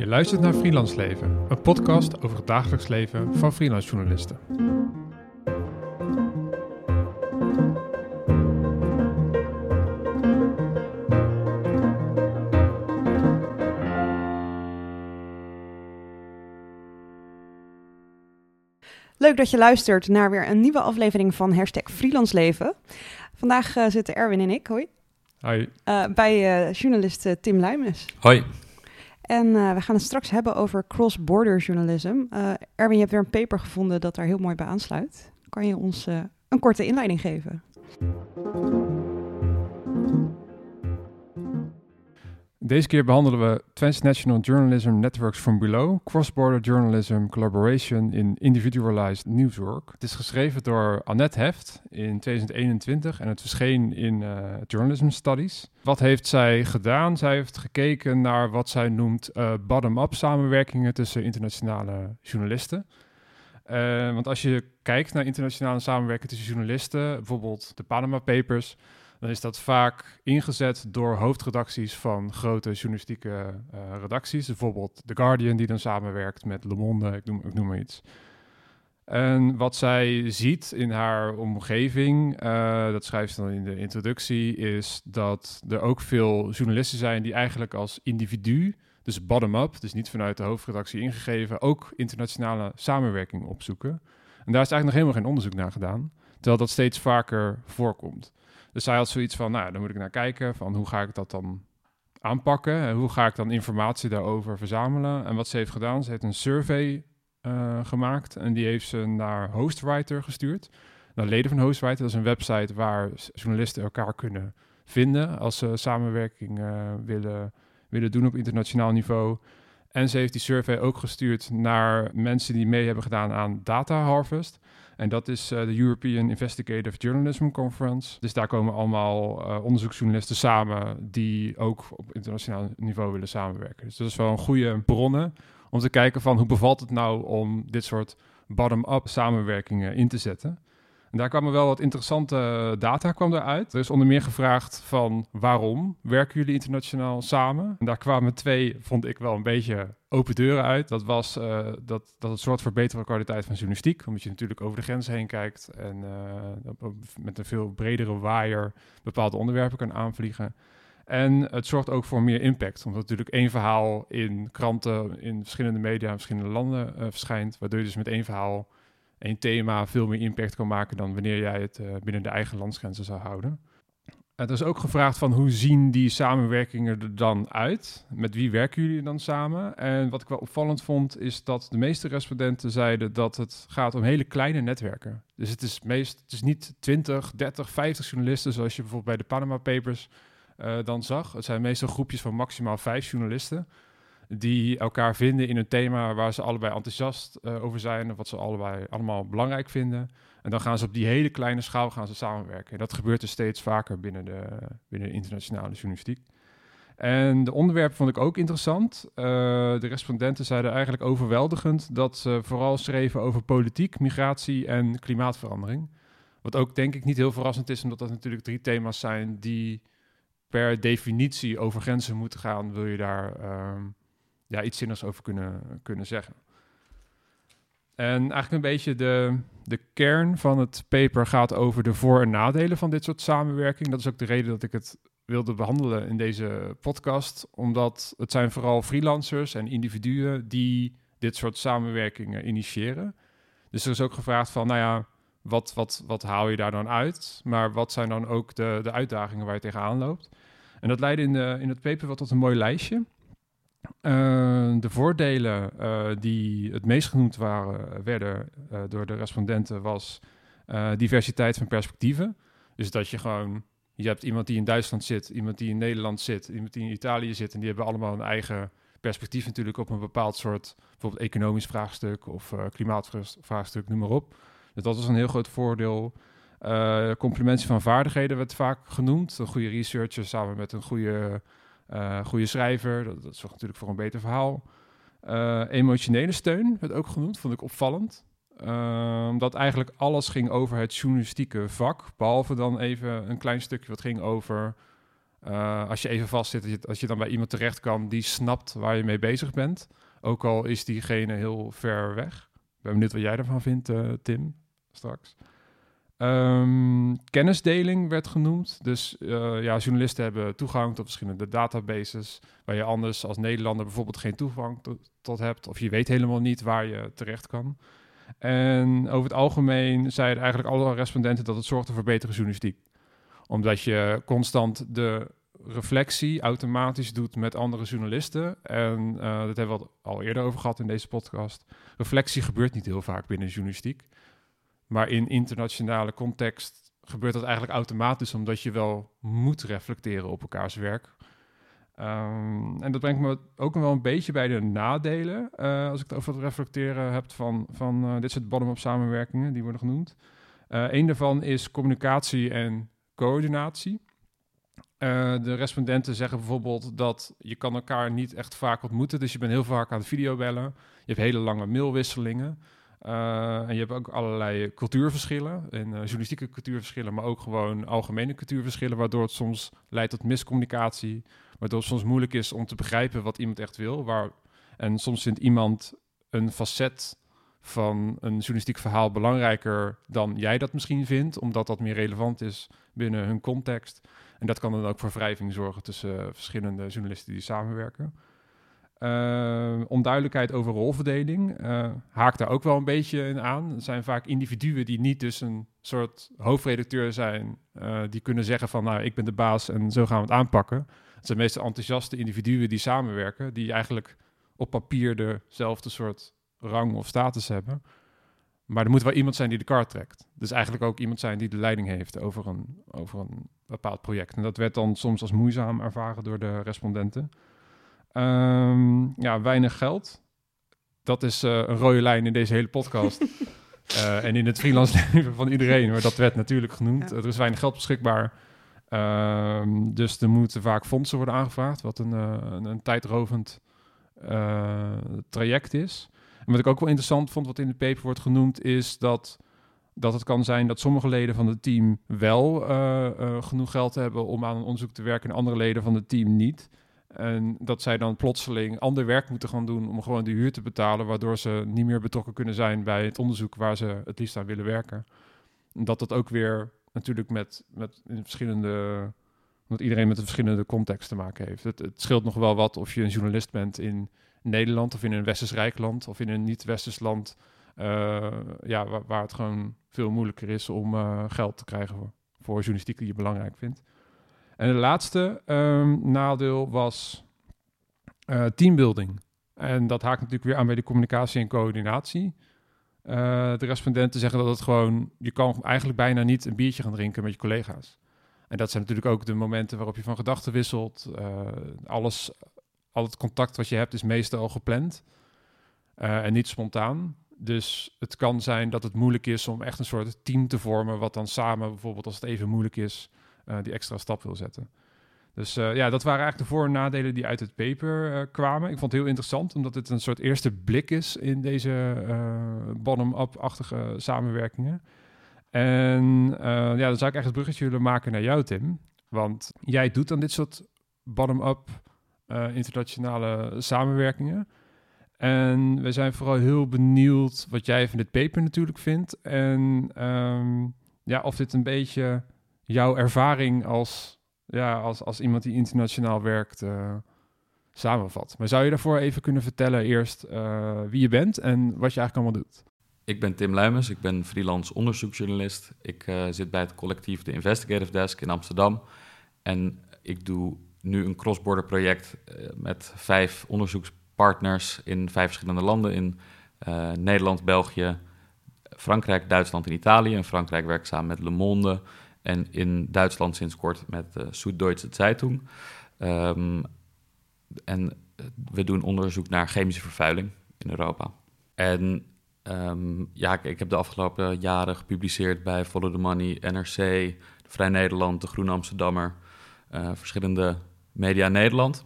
Je luistert naar Freelance Leven, een podcast over het dagelijks leven van freelance journalisten. Leuk dat je luistert naar weer een nieuwe aflevering van Hashtag Freelance Leven. Vandaag eh, zitten Erwin en ik, hoi, Hoi. eh, bij eh, journalist Tim Luimes. Hoi. En eh, we gaan het straks hebben over cross-border journalism. Eh, Erwin, je hebt weer een paper gevonden dat daar heel mooi bij aansluit. Kan je ons eh, een korte inleiding geven? Deze keer behandelen we Transnational Journalism Networks from Below, Cross-Border Journalism Collaboration in Individualized Newswork. Het is geschreven door Annette Heft in 2021 en het verscheen in eh, Journalism Studies. Wat heeft zij gedaan? Zij heeft gekeken naar wat zij noemt eh, bottom-up samenwerkingen tussen internationale journalisten. Eh, want als je kijkt naar internationale samenwerking tussen journalisten, bijvoorbeeld de Panama Papers, dan is dat vaak ingezet door hoofdredacties van grote journalistieke eh, redacties. Bijvoorbeeld The Guardian, die dan samenwerkt met Le Monde, ik noem, ik noem maar iets. En wat zij ziet in haar omgeving, eh, dat schrijft ze dan in de introductie, is dat er ook veel journalisten zijn die eigenlijk als individu, dus bottom-up, dus niet vanuit de hoofdredactie ingegeven, ook internationale samenwerking opzoeken. En daar is eigenlijk nog helemaal geen onderzoek naar gedaan, terwijl dat steeds vaker voorkomt. Dus zij had zoiets van, nou, dan moet ik naar kijken, van hoe ga ik dat dan aanpakken? En hoe ga ik dan informatie daarover verzamelen? En wat ze heeft gedaan, ze heeft een survey eh, gemaakt en die heeft ze naar Hostwriter gestuurd. Naar leden van Hostwriter, dat is een website waar journalisten elkaar kunnen vinden als ze samenwerking eh, willen, willen doen op internationaal niveau. En ze heeft die survey ook gestuurd naar mensen die mee hebben gedaan aan Data Harvest. En dat is eh, de European Investigative Journalism Conference. Dus daar komen allemaal eh, onderzoeksjournalisten samen die ook op internationaal niveau willen samenwerken. Dus dat is wel een goede bronnen om te kijken van hoe bevalt het nou om dit soort bottom-up samenwerkingen in te zetten. En daar kwamen wel wat interessante data kwam eruit. Er is onder meer gevraagd van waarom werken jullie internationaal samen? En daar kwamen twee, vond ik wel een beetje open deuren uit. Dat was eh, dat, dat het soort verbeterde kwaliteit van journalistiek, omdat je natuurlijk over de grenzen heen kijkt en eh, met een veel bredere waaier bepaalde onderwerpen kan aanvliegen. En het zorgt ook voor meer impact, omdat natuurlijk één verhaal in kranten, in verschillende media, in verschillende landen eh, verschijnt, waardoor je dus met één verhaal, één thema veel meer impact kan maken dan wanneer jij het eh, binnen de eigen landsgrenzen zou houden. Het is ook gevraagd van hoe zien die samenwerkingen er dan uit? Met wie werken jullie dan samen? En wat ik wel opvallend vond, is dat de meeste respondenten zeiden dat het gaat om hele kleine netwerken. Dus het is, meest, het is niet 20, 30, 50 journalisten, zoals je bijvoorbeeld bij de Panama Papers eh, dan zag. Het zijn meestal groepjes van maximaal vijf journalisten die elkaar vinden in een thema waar ze allebei enthousiast eh, over zijn wat ze allebei allemaal belangrijk vinden. En dan gaan ze op die hele kleine schaal gaan ze samenwerken. En dat gebeurt dus steeds vaker binnen de, binnen de internationale journalistiek. En de onderwerpen vond ik ook interessant. Eh, de respondenten zeiden eigenlijk overweldigend dat ze vooral schreven over politiek, migratie en klimaatverandering. Wat ook denk ik niet heel verrassend is, omdat dat natuurlijk drie thema's zijn die per definitie over grenzen moeten gaan, wil je daar ehm, ja, iets zinnigs over kunnen, kunnen zeggen. En eigenlijk een beetje de, de kern van het paper gaat over de voor- en nadelen van dit soort samenwerking. Dat is ook de reden dat ik het wilde behandelen in deze podcast, omdat het zijn vooral freelancers en individuen die dit soort samenwerkingen initiëren. Dus er is ook gevraagd van, nou ja, wat, wat, wat haal je daar dan uit? Maar wat zijn dan ook de, de uitdagingen waar je tegenaan loopt? En dat leidde in, de, in het paper wel tot een mooi lijstje. Eh, de voordelen eh, die het meest genoemd waren, werden eh, door de respondenten was diversiteit van perspectieven. Dus dat je gewoon, je hebt iemand die in Duitsland zit, iemand die in Nederland zit, iemand die in Italië zit en die hebben allemaal een eigen perspectief natuurlijk op een bepaald soort, bijvoorbeeld economisch vraagstuk of eh, klimaatvraagstuk, noem maar op. Dus dat was een heel groot voordeel. Complementie van vaardigheden werd vaak genoemd. Een goede researcher samen met een goede, eh, goede schrijver. Dat, dat zorgt natuurlijk voor een beter verhaal. Eh, emotionele steun werd ook genoemd, vond ik opvallend. Eh, omdat eigenlijk alles ging over het journalistieke vak. Behalve dan even een klein stukje wat ging over Uh, als je even vastzit, als je dan bij iemand terecht kan die snapt waar je mee bezig bent. Ook al is diegene heel ver weg. Ik ben benieuwd wat jij ervan vindt, uh, Tim, straks. Um, kennisdeling werd genoemd. Dus uh, ja, journalisten hebben toegang tot verschillende databases. Waar je anders als Nederlander bijvoorbeeld geen toegang tot, hebt. Of je weet helemaal niet waar je terecht kan. En over het algemeen zeiden eigenlijk alle respondenten dat het zorgde voor betere journalistiek. Omdat je constant de reflectie automatisch doet met andere journalisten. En uh, dat hebben we al eerder over gehad in deze podcast. Reflectie gebeurt niet heel vaak binnen journalistiek. Maar in internationale context gebeurt dat eigenlijk automatisch, omdat je wel moet reflecteren op elkaars werk. Um, en dat brengt me ook wel een beetje bij de nadelen, uh, als ik het over het reflecteren heb van, van uh, dit soort bottom-up samenwerkingen, die worden genoemd. Uh, een daarvan is communicatie en coördinatie. de respondenten zeggen bijvoorbeeld dat je kan elkaar niet echt vaak ontmoeten, dus je bent heel vaak aan het videobellen. Je hebt hele lange mailwisselingen. Uh, en je hebt ook allerlei cultuurverschillen, en, uh, journalistieke cultuurverschillen, maar ook gewoon algemene cultuurverschillen, waardoor het soms leidt tot miscommunicatie, waardoor het soms moeilijk is om te begrijpen wat iemand echt wil. Waar, en soms vindt iemand een facet van een journalistiek verhaal belangrijker dan jij dat misschien vindt, omdat dat meer relevant is binnen hun context. En dat kan dan ook voor wrijving zorgen tussen uh, verschillende journalisten die samenwerken. Uh, onduidelijkheid over rolverdeling uh, haakt daar ook wel een beetje in aan. Er zijn vaak individuen die niet dus een soort hoofdredacteur zijn, uh, die kunnen zeggen van nou ik ben de baas en zo gaan we het aanpakken. Het zijn meestal enthousiaste individuen die samenwerken, die eigenlijk op papier dezelfde soort rang of status hebben. Maar er moet wel iemand zijn die de kaart trekt. Dus eigenlijk ook iemand zijn die de leiding heeft over een, over een bepaald project. En dat werd dan soms als moeizaam ervaren door de respondenten. Um, ja, weinig geld. Dat is uh, een rode lijn in deze hele podcast. uh, en in het freelance leven van iedereen. Maar dat werd natuurlijk genoemd. Ja. Er is weinig geld beschikbaar. Um, dus er moeten vaak fondsen worden aangevraagd. Wat een, uh, een, een tijdrovend traject is. En wat ik ook wel interessant vond, wat in de paper wordt genoemd, is dat, dat het kan zijn dat sommige leden van het team wel genoeg geld hebben om aan een onderzoek te werken en andere leden van het team niet. En dat zij dan plotseling ander werk moeten gaan doen om gewoon de huur te betalen, waardoor ze niet meer betrokken kunnen zijn bij het onderzoek waar ze het liefst aan willen werken. En dat dat ook weer natuurlijk met, met verschillende, dat iedereen met een verschillende context te maken heeft. Het, het, scheelt nog wel wat of je een journalist bent in Nederland of in een westers rijk land of in een niet-westers land, uh, ja, waar, waar, het gewoon veel moeilijker is om uh, geld te krijgen voor, voor journalistiek die je belangrijk vindt. En de laatste um, nadeel was uh, teambuilding. En dat haakt natuurlijk weer aan bij de communicatie en coördinatie. Uh, de respondenten zeggen dat het gewoon, je kan eigenlijk bijna niet een biertje gaan drinken met je collega's. En dat zijn natuurlijk ook de momenten waarop je van gedachten wisselt. Uh, alles, al het contact wat je hebt is meestal al gepland en niet spontaan. Dus het kan zijn dat het moeilijk is om echt een soort team te vormen, wat dan samen bijvoorbeeld als het even moeilijk is, die extra stap wil zetten. Dus uh, ja, dat waren eigenlijk de voor- en nadelen die uit het paper uh, kwamen. Ik vond het heel interessant, omdat het een soort eerste blik is in deze bottom-up-achtige samenwerkingen. En ja, dan zou ik echt het bruggetje willen maken naar jou, Tim. Want jij doet dan dit soort bottom-up internationale samenwerkingen. En we zijn vooral heel benieuwd wat jij van dit paper natuurlijk vindt. En um, ja, of dit een beetje jouw ervaring als, ja, als, als iemand die internationaal werkt uh, samenvat. Maar zou je daarvoor even kunnen vertellen eerst uh, wie je bent en wat je eigenlijk allemaal doet? Ik ben Tim Luimers, ik ben freelance onderzoeksjournalist. Ik uh, zit bij het collectief de Investigative Desk in Amsterdam. En ik doe nu een cross-border project met vijf onderzoekspartners in vijf verschillende landen. In Nederland, België, Frankrijk, Duitsland en Italië. En Frankrijk werkt samen met Le Monde, en in Duitsland sinds kort met de Süddeutsche Zeitung. Um, en we doen onderzoek naar chemische vervuiling in Europa. En um, ja, ik, heb de afgelopen jaren gepubliceerd bij Follow the Money, NRC, de Vrij Nederland, de Groene Amsterdammer, uh, verschillende media in Nederland.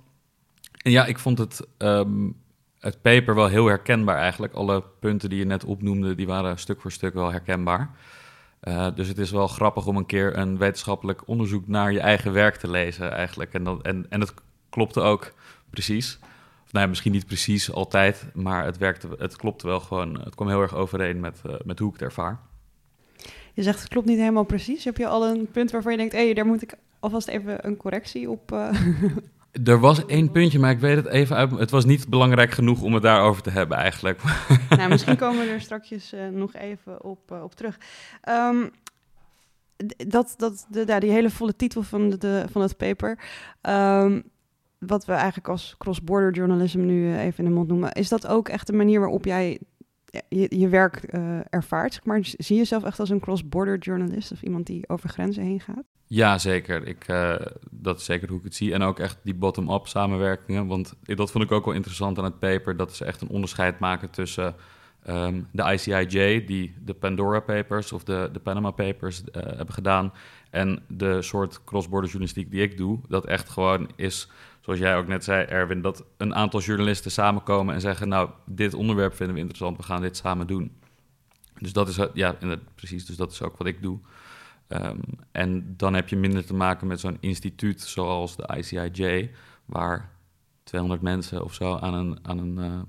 En ja, ik vond het, um, het paper wel heel herkenbaar eigenlijk. Alle punten die je net opnoemde, die waren stuk voor stuk wel herkenbaar. Uh, dus het is wel grappig om een keer een wetenschappelijk onderzoek naar je eigen werk te lezen eigenlijk. En, dat, en, en het klopte ook precies. Of, nou ja, misschien niet precies altijd, maar het, werkte, het klopte wel gewoon. Het kwam heel erg overeen met, uh, met hoe ik het ervaar. Je zegt het klopt niet helemaal precies. Heb je al een punt waarvan je denkt, hey, daar moet ik alvast even een correctie op... Uh... Er was één puntje, maar ik weet het even uit. Het was niet belangrijk genoeg om het daarover te hebben, eigenlijk. Nou, misschien komen we er straks uh, nog even op, uh, op terug. Um, dat, dat, de, ja, die hele volle titel van, de, van het paper. Um, wat we eigenlijk als cross-border journalism nu even in de mond noemen. Is dat ook echt de manier waarop jij je, je werk uh, ervaart? Maar zie je jezelf echt als een cross-border journalist of iemand die over grenzen heen gaat? Ja, zeker. Ik, uh, dat is zeker hoe ik het zie. En ook echt die bottom-up samenwerkingen. Want dat vond ik ook wel interessant aan het paper. Dat ze echt een onderscheid maken tussen um, de ICIJ, die de Pandora Papers of de, de Panama Papers uh, hebben gedaan. En de soort cross-border journalistiek die ik doe. Dat echt gewoon is, zoals jij ook net zei, Erwin, dat een aantal journalisten samenkomen en zeggen: Nou, dit onderwerp vinden we interessant, we gaan dit samen doen. Dus dat is, ja, precies, dus dat is ook wat ik doe. Um, en dan heb je minder te maken met zo'n instituut zoals de ICIJ, waar 200 mensen of zo aan een, aan een, uh,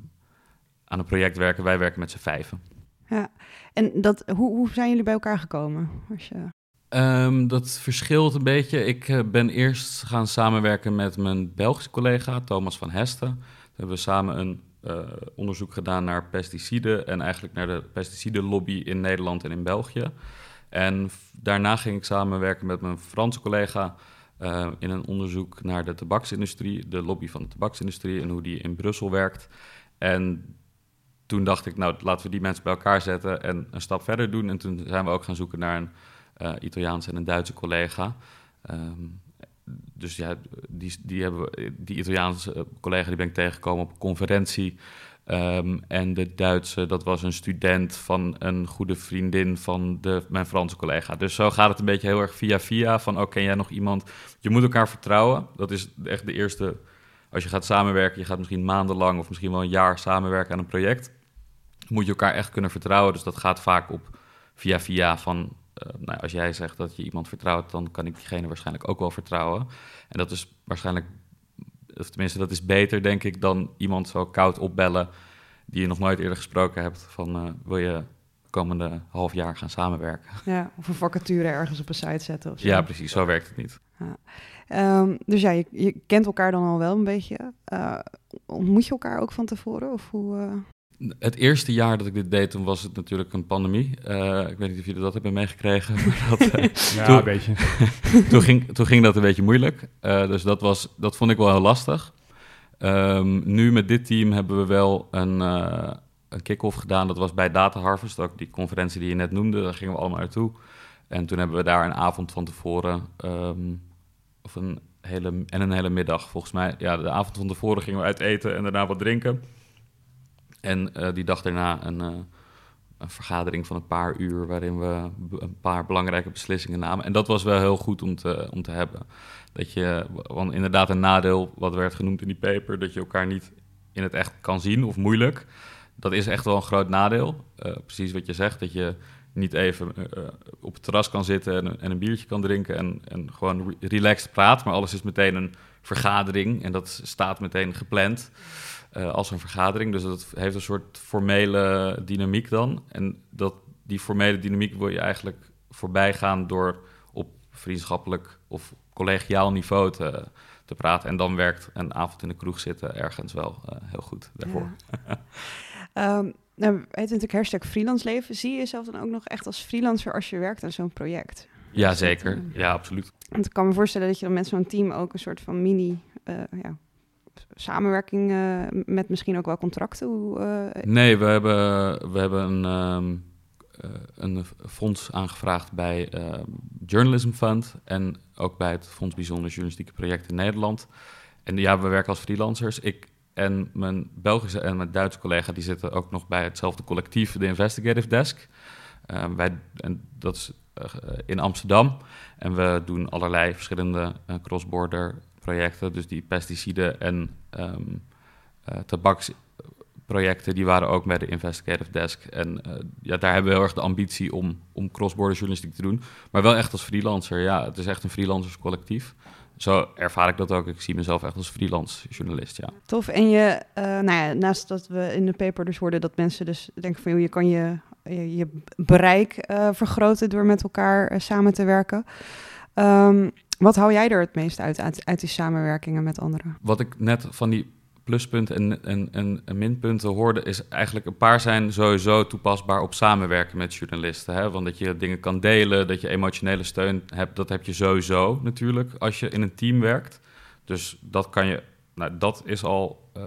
aan een project werken. Wij werken met z'n vijven. Ja, en dat, hoe, hoe zijn jullie bij elkaar gekomen? Als je... Um, dat verschilt een beetje. Ik uh, ben eerst gaan samenwerken met mijn Belgische collega Thomas van Hesten. We hebben samen een uh, onderzoek gedaan naar pesticiden en eigenlijk naar de pesticidenlobby in Nederland en in België. En daarna ging ik samenwerken met mijn Franse collega uh, in een onderzoek naar de tabaksindustrie, de lobby van de tabaksindustrie en hoe die in Brussel werkt. En toen dacht ik, nou laten we die mensen bij elkaar zetten en een stap verder doen. En toen zijn we ook gaan zoeken naar een uh, Italiaanse en een Duitse collega. Um, dus ja, die, die, hebben we, die Italiaanse collega die ben ik tegengekomen op een conferentie. Um, en de Duitse, dat was een student van een goede vriendin van de, mijn Franse collega. Dus zo gaat het een beetje heel erg via via. Van, oh, ken jij nog iemand? Je moet elkaar vertrouwen. Dat is echt de eerste... Als je gaat samenwerken, je gaat misschien maandenlang... of misschien wel een jaar samenwerken aan een project... moet je elkaar echt kunnen vertrouwen. Dus dat gaat vaak op via via van... Uh, nou, als jij zegt dat je iemand vertrouwt... dan kan ik diegene waarschijnlijk ook wel vertrouwen. En dat is waarschijnlijk of tenminste, dat is beter, denk ik, dan iemand zo koud opbellen die je nog nooit eerder gesproken hebt. Van uh, wil je komende half jaar gaan samenwerken? Ja, of een vacature ergens op een site zetten. Of zo. Ja, precies, zo werkt het niet. Ja. Um, dus ja, je, je, kent elkaar dan al wel een beetje. Uh, ontmoet je elkaar ook van tevoren? Of hoe, uh... Het eerste jaar dat ik dit deed, toen was het natuurlijk een pandemie. Uh, ik weet niet of jullie dat hebben meegekregen. Maar dat, uh, ja, toen, een beetje. toen, ging, toen ging dat een beetje moeilijk. Uh, dus dat, was, dat vond ik wel heel lastig. Um, nu met dit team hebben we wel een, een kick-off gedaan. Dat was bij Data Harvest, ook die conferentie die je net noemde. Daar gingen we allemaal naartoe. En toen hebben we daar een avond van tevoren, um, of een hele, en een hele middag volgens mij. Ja, de avond van tevoren gingen we uit eten en daarna wat drinken. En uh, die dag daarna een, uh, een, vergadering van een paar uur waarin we een paar belangrijke beslissingen namen. En dat was wel heel goed om te, om te hebben. Dat je, want inderdaad een nadeel, wat werd genoemd in die paper, dat je elkaar niet in het echt kan zien of moeilijk. Dat is echt wel een groot nadeel. Uh, precies wat je zegt, dat je niet even op het terras kan zitten en, en, een biertje kan drinken en, en gewoon relaxed praat. Maar alles is meteen een vergadering en dat staat meteen gepland uh, als een vergadering. Dus dat heeft een soort formele dynamiek dan. En dat, die formele dynamiek wil je eigenlijk voorbij gaan door op vriendschappelijk of collegiaal niveau te, te praten. En dan werkt een avond in de kroeg zitten ergens wel uh, heel goed daarvoor. Ja. um, nou, heet natuurlijk hashtag freelance leven. Zie je jezelf dan ook nog echt als freelancer als je werkt aan zo'n project? Ja, zeker. Ja, absoluut. Want ik kan me voorstellen dat je dan met zo'n team ook een soort van mini uh, ja, samenwerking uh, met misschien ook wel contracten? Uh... Nee, we hebben, we hebben een, um, uh, een fonds aangevraagd bij Journalism Fund en ook bij het Fonds Bijzonder Journalistieke Projecten Nederland. En ja, we werken als freelancers. Ik en mijn Belgische en mijn Duitse collega die zitten ook nog bij hetzelfde collectief, de Investigative Desk. wij, en dat is in Amsterdam. En we doen allerlei verschillende cross-border projecten, dus die pesticiden en um, uh, tabaks, projecten, die waren ook bij de Investigative Desk. En ja, daar hebben we heel erg de ambitie om, om cross-border journalistiek te doen. Maar wel echt als freelancer. Ja, het is echt een freelancerscollectief zo ervaar ik dat ook. Ik zie mezelf echt als freelance journalist, ja. Tof. En je, uh, nou ja, naast dat we in de paper dus hoorden dat mensen dus denken van... je kan je, je, bereik vergroten door met elkaar samen te werken. Um, wat hou jij er het meest uit, uit, uit die samenwerkingen met anderen? Wat ik net van die pluspunten en, en, en, en, minpunten hoorde, is eigenlijk een paar zijn sowieso toepasbaar op samenwerken met journalisten. Hè? Want dat je dingen kan delen, dat je emotionele steun hebt, dat heb je sowieso natuurlijk als je in een team werkt. Dus dat kan je, nou, dat is al uh,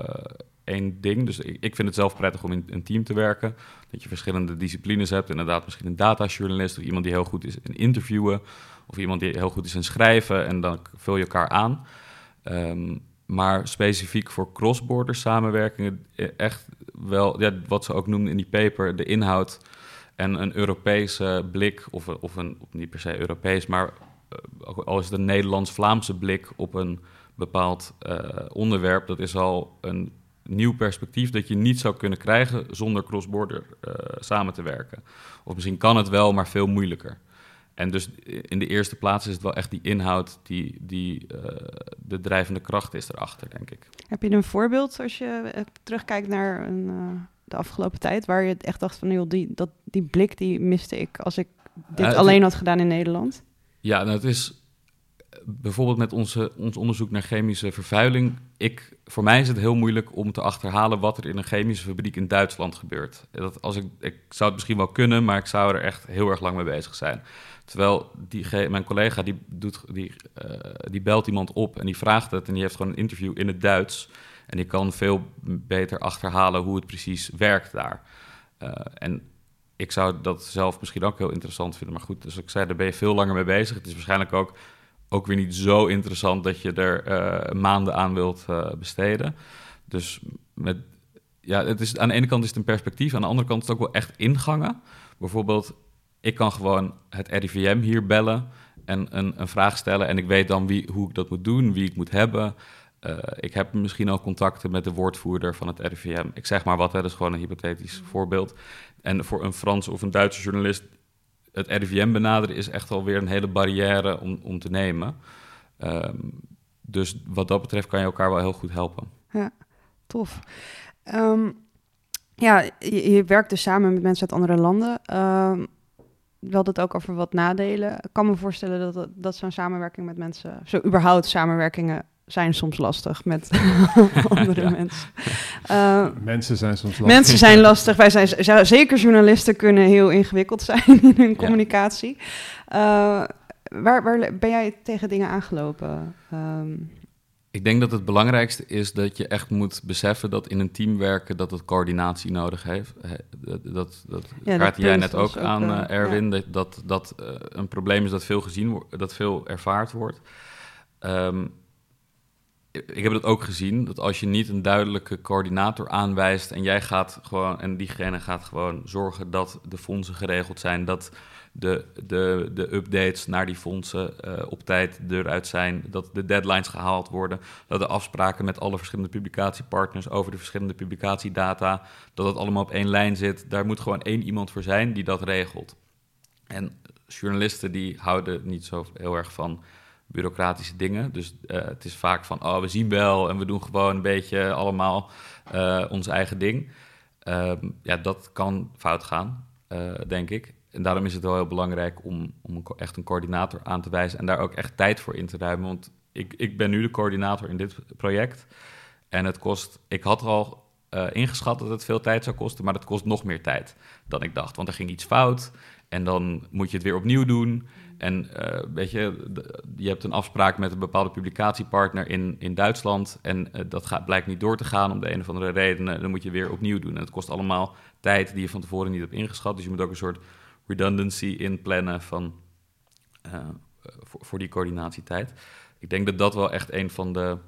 één ding. Dus ik, ik, vind het zelf prettig om in een team te werken. Dat je verschillende disciplines hebt. Inderdaad, misschien een datajournalist of iemand die heel goed is in interviewen. Of iemand die heel goed is in schrijven. En dan vul je elkaar aan. Um, maar specifiek voor cross-border samenwerkingen eh, echt wel, ja, wat ze ook noemden in die paper, de inhoud en een Europese blik, of, of, een, niet per se Europees, maar uh, al is het een Nederlands-Vlaamse blik op een bepaald uh, onderwerp, dat is al een nieuw perspectief dat je niet zou kunnen krijgen zonder cross-border uh, samen te werken. Of misschien kan het wel, maar veel moeilijker. En dus in de eerste plaats is het wel echt die inhoud die, die uh, de drijvende kracht is erachter, denk ik. Heb je een voorbeeld als je uh, terugkijkt naar een, uh, de afgelopen tijd, waar je echt dacht van, joh, die, dat, die blik die miste ik als ik dit alleen had gedaan in Nederland? Ja, nou, het is bijvoorbeeld met onze, ons onderzoek naar chemische vervuiling. Ik, voor mij is het heel moeilijk om te achterhalen wat er in een chemische fabriek in Duitsland gebeurt. Dat als ik, ik zou het misschien wel kunnen, maar ik zou er echt heel erg lang mee bezig zijn. Terwijl die, mijn collega die, doet, die, uh, die belt iemand op en die vraagt het en die heeft gewoon een interview in het Duits. En die kan veel beter achterhalen hoe het precies werkt daar. Uh, en ik zou dat zelf misschien ook heel interessant vinden. Maar goed, dus ik zei, daar ben je veel langer mee bezig. Het is waarschijnlijk ook, ook weer niet zo interessant dat je er uh, maanden aan wilt besteden. Dus met, ja, het is, aan de ene kant is het een perspectief, aan de andere kant is het ook wel echt ingangen. Bijvoorbeeld, ik kan gewoon het RIVM hier bellen en een, een vraag stellen. En ik weet dan wie, hoe ik dat moet doen, wie ik moet hebben. Uh, ik heb misschien al contacten met de woordvoerder van het RIVM. Ik zeg maar wat, hè, dat is gewoon een hypothetisch voorbeeld. En voor een Frans of een Duitse journalist het RIVM benaderen is echt alweer een hele barrière om, om te nemen. Um, dus wat dat betreft kan je elkaar wel heel goed helpen. Ja, tof. Um, ja, je, werkt dus samen met mensen uit andere landen. Um, wel het ook over wat nadelen. Ik kan me voorstellen dat, dat zo'n samenwerking met mensen, zo überhaupt samenwerkingen zijn soms lastig met andere ja. mensen. Uh, mensen zijn soms lastig. Mensen zijn lastig. Wij zijn zeker journalisten kunnen heel ingewikkeld zijn in hun communicatie. Uh, waar, waar ben jij tegen dingen aangelopen? Um, ik denk dat het belangrijkste is dat je echt moet beseffen dat in een team werken dat het coördinatie nodig heeft. Dat, dat, dat ja, jij net ook aan, ook, uh, Erwin, ja. dat dat, dat uh, een probleem is dat veel gezien wordt, dat veel ervaard wordt. Um, ik heb dat ook gezien, dat als je niet een duidelijke coördinator aanwijst en jij gaat gewoon, en diegene gaat gewoon zorgen dat de fondsen geregeld zijn, dat de, de, de updates naar die fondsen uh, op tijd eruit zijn, dat de deadlines gehaald worden, dat de afspraken met alle verschillende publicatiepartners over de verschillende publicatiedata, dat het allemaal op één lijn zit. Daar moet gewoon één iemand voor zijn die dat regelt. En journalisten die houden niet zo heel erg van bureaucratische dingen. Dus uh, het is vaak van, oh, we zien wel en we doen gewoon een beetje allemaal uh, ons eigen ding. Um, ja, dat kan fout gaan, uh, denk ik. En daarom is het wel heel belangrijk om, om echt een coördinator aan te wijzen en daar ook echt tijd voor in te ruimen. Want ik, ik ben nu de coördinator in dit project. En het kost, ik had al ingeschat dat het veel tijd zou kosten, maar het kost nog meer tijd dan ik dacht. Want er ging iets fout en dan moet je het weer opnieuw doen. En uh, weet je, je hebt een afspraak met een bepaalde publicatiepartner in, in Duitsland. En uh, dat gaat, blijkt niet door te gaan om de een of andere reden. Dan moet je weer opnieuw doen. En het kost allemaal tijd die je van tevoren niet hebt ingeschat. Dus je moet ook een soort redundancy inplannen van, voor, voor, die coördinatietijd. Ik denk dat dat wel echt een van de. Nou,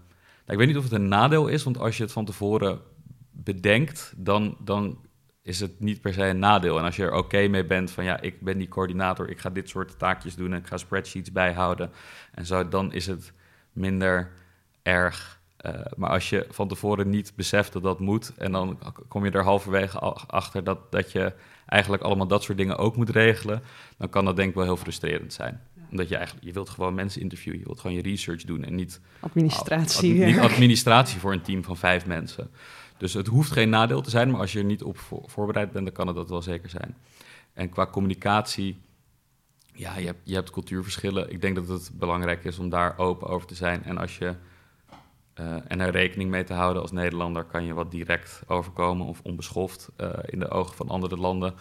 ik weet niet of het een nadeel is, want als je het van tevoren bedenkt, dan, dan is het niet per se een nadeel. En als je er oké mee bent van ja, ik ben die coördinator, ik ga dit soort taakjes doen en ik ga spreadsheets bijhouden en zo, dan is het minder erg maar als je van tevoren niet beseft dat dat moet, en dan kom je er halverwege achter dat, dat je eigenlijk allemaal dat soort dingen ook moet regelen, dan kan dat denk ik wel heel frustrerend zijn. Omdat je eigenlijk, je wilt gewoon mensen interviewen, je wilt gewoon je research doen en niet administratie. Ad, niet administratie voor een team van vijf mensen. Dus het hoeft geen nadeel te zijn, maar als je er niet op voorbereid bent, dan kan het dat wel zeker zijn. En qua communicatie, ja, je hebt, je hebt cultuurverschillen. Ik denk dat het belangrijk is om daar open over te zijn. En als je uh, en er rekening mee te houden als Nederlander, kan je wat direct overkomen of onbeschoft uh, in de ogen van andere landen.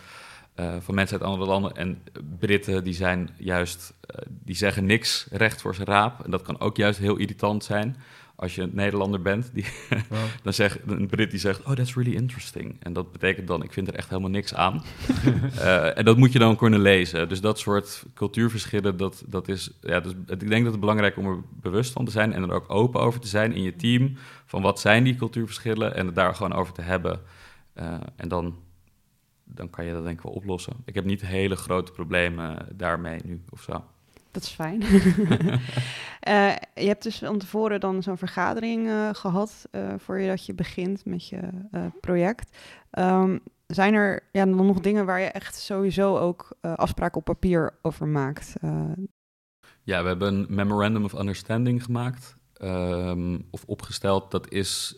Uh, van mensen uit andere landen. En Britten die zijn juist, die zeggen niks recht voor zijn raap. En dat kan ook juist heel irritant zijn als je een Nederlander bent, die, dan zegt een Brit die zegt, oh, that's really interesting. En dat betekent dan, ik vind er echt helemaal niks aan. uh, en dat moet je dan kunnen lezen. Dus dat soort cultuurverschillen, dat, dat is, ja, dus, ik denk dat het belangrijk is om er bewust van te zijn en er ook open over te zijn in je team. Van wat zijn die cultuurverschillen en het daar gewoon over te hebben. Uh, en dan, dan kan je dat denk ik wel oplossen. Ik heb niet hele grote problemen daarmee nu of zo. Dat is fijn. uh, je hebt dus van tevoren dan zo'n vergadering uh, gehad uh, voor je dat je begint met je project. Um, zijn er ja, dan nog dingen waar je echt sowieso ook afspraken op papier over maakt? Ja, we hebben een Memorandum of Understanding gemaakt. Um, of opgesteld. Dat is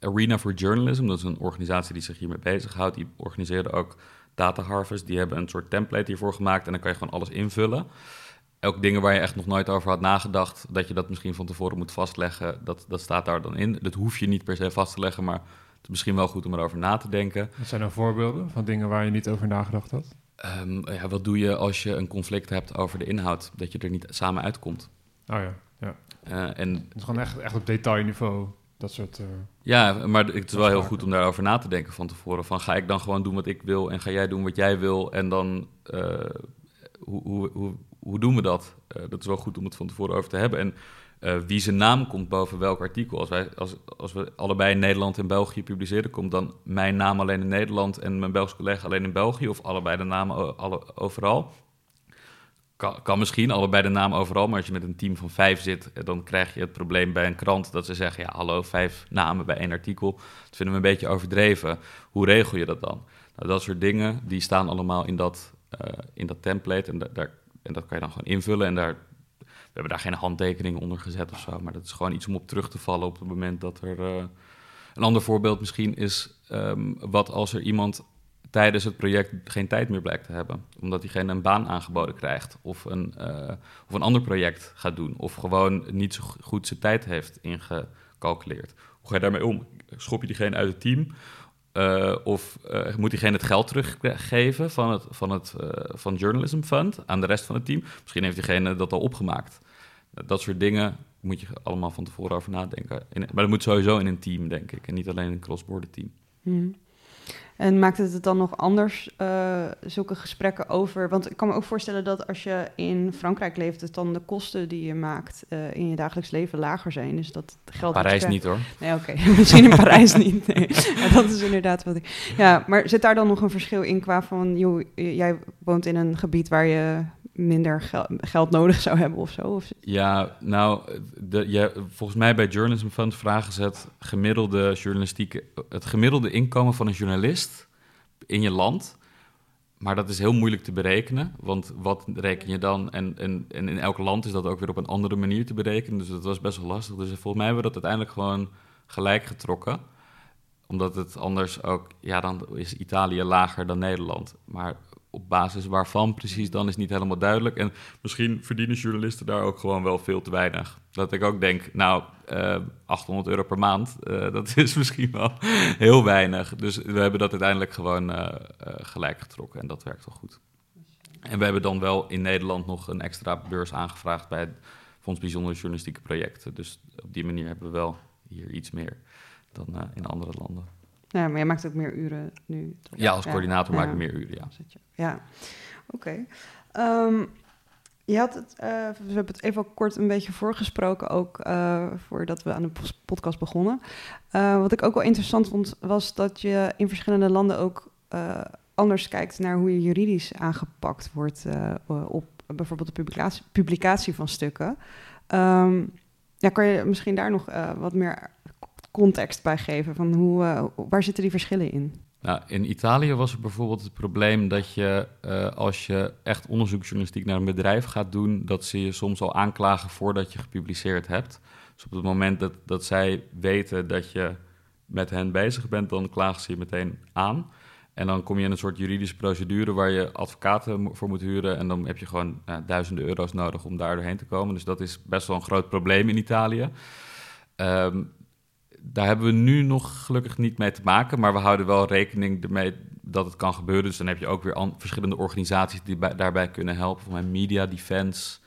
Arena for Journalism. Dat is een organisatie die zich hiermee bezighoudt. Die organiseerde ook Data Harvest. Die hebben een soort template hiervoor gemaakt. En dan kan je gewoon alles invullen ook dingen waar je echt nog nooit over had nagedacht, dat je dat misschien van tevoren moet vastleggen, dat, dat staat daar dan in. Dat hoef je niet per se vast te leggen, maar het is misschien wel goed om erover na te denken. Wat zijn nou voorbeelden van dingen waar je niet over nagedacht had? Um, ja, wat doe je als je een conflict hebt over de inhoud, dat je er niet samen uitkomt? Oh ja, ja. Uh, en, het is gewoon echt, echt op detailniveau. Dat soort. Uh, ja, maar het is wel heel goed om daarover na te denken van tevoren. Van ga ik dan gewoon doen wat ik wil en ga jij doen wat jij wil? En dan uh, hoe, hoe, hoe, hoe doen we dat? Uh, dat is wel goed om het van tevoren over te hebben. En uh, wie zijn naam komt boven welk artikel. Als, wij, als, als we allebei in Nederland en België publiceren, komt dan mijn naam alleen in Nederland en mijn Belgische collega alleen in België, of allebei de namen alle, overal. Kan, misschien allebei de naam overal, maar als je met een team van vijf zit, eh, dan krijg je het probleem bij een krant dat ze zeggen: ja, hallo, vijf namen bij één artikel. Dat vinden we een beetje overdreven. Hoe regel je dat dan? Nou, dat soort dingen die staan allemaal in dat, in dat template en daar en dat kan je dan gewoon invullen. En daar, we hebben daar geen handtekening onder gezet of zo. Maar dat is gewoon iets om op terug te vallen op het moment dat er. Uh, een ander voorbeeld misschien is um, wat als er iemand tijdens het project geen tijd meer blijkt te hebben. Omdat diegene een baan aangeboden krijgt. Of een, uh, of een ander project gaat doen. Of gewoon niet zo goed zijn tijd heeft ingecalculeerd. Hoe ga je daarmee om? Schop je diegene uit het team? Uh, of uh, moet diegene het geld teruggeven van het, van het uh, van Journalism Fund aan de rest van het team? Misschien heeft diegene dat al opgemaakt. Dat soort dingen moet je allemaal van tevoren over nadenken. In, maar dat moet sowieso in een team, denk ik. En niet alleen een cross-border team. Hmm. En maakt het het dan nog anders, uh, zulke gesprekken over... Want ik kan me ook voorstellen dat als je in Frankrijk leeft... dat dan de kosten die je maakt uh, in je dagelijks leven lager zijn. Dus dat geld... Parijs niet hoor. Nee, oké. Okay. Misschien in Parijs niet. Nee. Ja, dat is inderdaad wat ik... Ja, maar zit daar dan nog een verschil in qua van... Joh, jij woont in een gebied waar je minder gel geld nodig zou hebben of zo? Ja, nou, de, volgens mij bij Journalism Fund vragen ze het gemiddelde journalistieke, het gemiddelde inkomen van een journalist in je land. Maar dat is heel moeilijk te berekenen, want wat reken je dan? En, en, en in elk land is dat ook weer op een andere manier te berekenen, dus dat was best wel lastig. Dus volgens mij hebben we dat uiteindelijk gewoon gelijk getrokken omdat het anders ook, ja, dan is Italië lager dan Nederland. Maar op basis waarvan precies, dan is niet helemaal duidelijk. En misschien verdienen journalisten daar ook gewoon wel veel te weinig. Dat ik ook denk, nou, uh, eh, 800 euro per maand, uh, dat is misschien wel heel weinig. Dus we hebben dat uiteindelijk gewoon uh, gelijk getrokken en dat werkt wel goed. En we hebben dan wel in Nederland nog een extra beurs aangevraagd bij het Fonds Bijzondere Journalistieke Projecten. Dus op die manier hebben we wel hier iets meer dan in andere landen. Ja, maar jij maakt ook meer uren nu. Toch? Ja, als coördinator maak ik meer uren, ja. Ja, oké. Okay. Um, ehm, je had het, uh, we hebben het even kort een beetje voorgesproken, ook uh, voordat we aan de podcast begonnen. Uh, wat ik ook wel interessant vond, was dat je in verschillende landen ook anders kijkt naar hoe je juridisch aangepakt wordt op bijvoorbeeld de publicatie, publicatie van stukken. Um, ja, kan je misschien daar nog wat meer context bij geven? Van hoe, uh, waar zitten die verschillen in? Nou, in Italië was er bijvoorbeeld het probleem dat je, uh, als je echt onderzoeksjournalistiek naar een bedrijf gaat doen, dat ze je soms al aanklagen voordat je gepubliceerd hebt. Dus op het moment dat, dat zij weten dat je met hen bezig bent, dan klagen ze je meteen aan. En dan kom je in een soort juridische procedure waar je advocaten voor moet huren. En dan heb je gewoon uh, duizenden euro's nodig om daar doorheen te komen. Dus dat is best wel een groot probleem in Italië. Um, daar hebben we nu nog gelukkig niet mee te maken. Maar we houden wel rekening ermee dat het kan gebeuren. Dus dan heb je ook weer verschillende organisaties die daarbij kunnen helpen. Voor mij Media Defense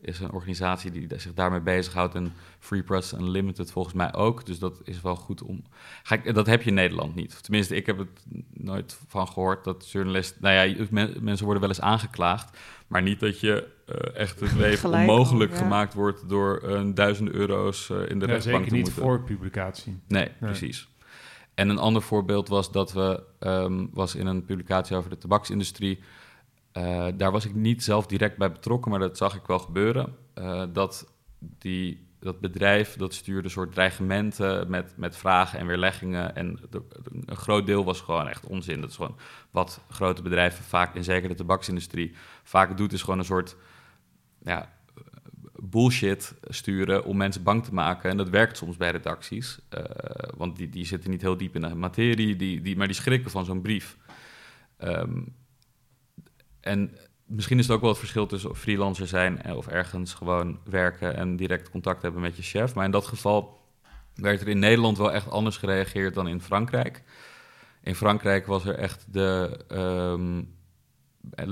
is een organisatie die zich daarmee bezighoudt. En Free Press Unlimited volgens mij ook. Dus dat is wel goed om. Ga ik, dat heb je in Nederland niet. Tenminste, ik heb het nooit van gehoord dat journalisten. Nou ja, mensen worden wel eens aangeklaagd. Maar niet dat je uh, echt het leven onmogelijk gemaakt wordt door uh, duizenden euro's uh, in de ja, rechtbank zeker niet voor publicatie. Nee, precies. En een ander voorbeeld was dat we um, was in een publicatie over de tabaksindustrie. Uh, daar was ik niet zelf direct bij betrokken, maar dat zag ik wel gebeuren. Uh, dat die, dat bedrijf dat stuurde een soort dreigementen met, met vragen en weerleggingen. En de, een groot deel was gewoon echt onzin. Dat is gewoon wat grote bedrijven vaak, en zeker de tabaksindustrie, vaak doet, is gewoon een soort ja, bullshit sturen om mensen bang te maken. En dat werkt soms bij redacties, uh, want die, die zitten niet heel diep in de materie, die, die, maar die schrikken van zo'n brief. Um, en misschien is het ook wel het verschil tussen freelancer zijn of ergens gewoon werken en direct contact hebben met je chef. Maar in dat geval werd er in Nederland wel echt anders gereageerd dan in Frankrijk. In Frankrijk was er echt de. Um,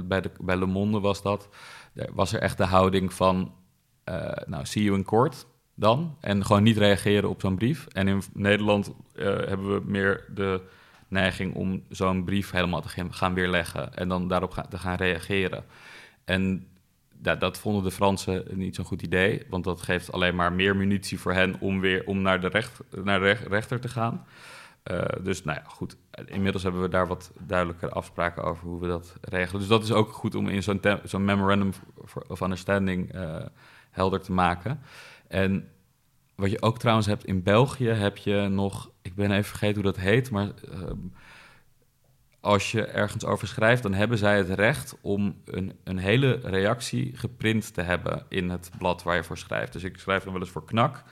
bij, de, bij Le Monde was dat. Was er echt de houding van. Uh, nou, see you in court dan. En gewoon niet reageren op zo'n brief. En in Nederland uh, hebben we meer de neiging om zo'n brief helemaal te gaan weerleggen en dan daarop te gaan reageren. En dat, dat vonden de Fransen niet zo'n goed idee, want dat geeft alleen maar meer munitie voor hen om weer om naar de, recht, naar de rechter te gaan. Uh, dus nou ja, goed. Inmiddels hebben we daar wat duidelijker afspraken over hoe we dat regelen. Dus dat is ook goed om in zo'n zo'n memorandum of understanding uh, helder te maken. En wat je ook trouwens hebt in België, heb je nog, ik ben even vergeten hoe dat heet, maar uh, als je ergens over schrijft, dan hebben zij het recht om een, een hele reactie geprint te hebben in het blad waar je voor schrijft. Dus ik schrijf dan wel eens voor Knak.